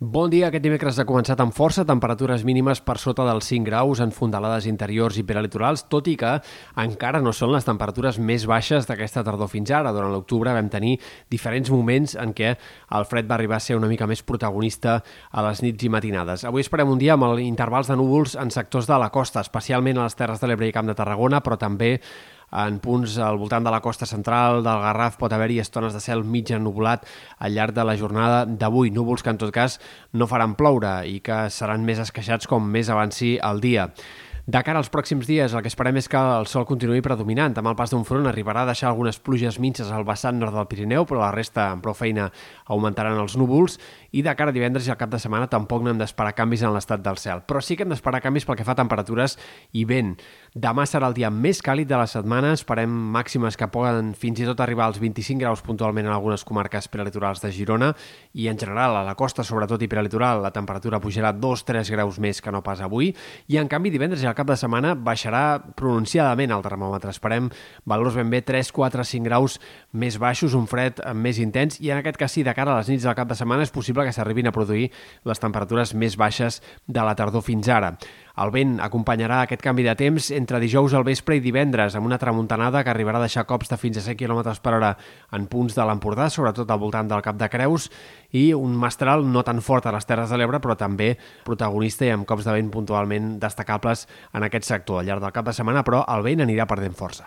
Bon dia. Aquest dimecres ha començat amb força temperatures mínimes per sota dels 5 graus en fondalades interiors i peralitorals, tot i que encara no són les temperatures més baixes d'aquesta tardor fins ara. Durant l'octubre vam tenir diferents moments en què el fred va arribar a ser una mica més protagonista a les nits i matinades. Avui esperem un dia amb intervals de núvols en sectors de la costa, especialment a les Terres de l'Ebre i Camp de Tarragona, però també en punts al voltant de la costa central del Garraf pot haver-hi estones de cel mig ennublat al llarg de la jornada d'avui. Núvols que, en tot cas, no faran ploure i que seran més esqueixats com més avanci el dia. De cara als pròxims dies, el que esperem és que el sol continuï predominant. Amb el pas d'un front arribarà a deixar algunes pluges minces al vessant nord del Pirineu, però la resta, amb prou feina, augmentaran els núvols. I de cara a divendres i al cap de setmana tampoc n'hem d'esperar canvis en l'estat del cel. Però sí que hem d'esperar canvis pel que fa a temperatures i vent. Demà serà el dia més càlid de la setmana. Esperem màximes que poden fins i tot arribar als 25 graus puntualment en algunes comarques prelitorals de Girona i en general a la costa, sobretot i prelitoral, la temperatura pujarà 2-3 graus més que no pas avui. I en canvi divendres i al cap de setmana baixarà pronunciadament el termòmetre. Esperem valors ben bé 3, 4, 5 graus més baixos, un fred més intens i en aquest cas sí, de cara a les nits del cap de setmana és possible que s'arribin a produir les temperatures més baixes de la tardor fins ara. El vent acompanyarà aquest canvi de temps entre dijous al vespre i divendres amb una tramuntanada que arribarà a deixar cops de fins a 100 km per hora en punts de l'Empordà, sobretot al voltant del Cap de Creus, i un mestral no tan fort a les Terres de l'Ebre, però també protagonista i amb cops de vent puntualment destacables en aquest sector. Al llarg del cap de setmana, però, el vent anirà perdent força.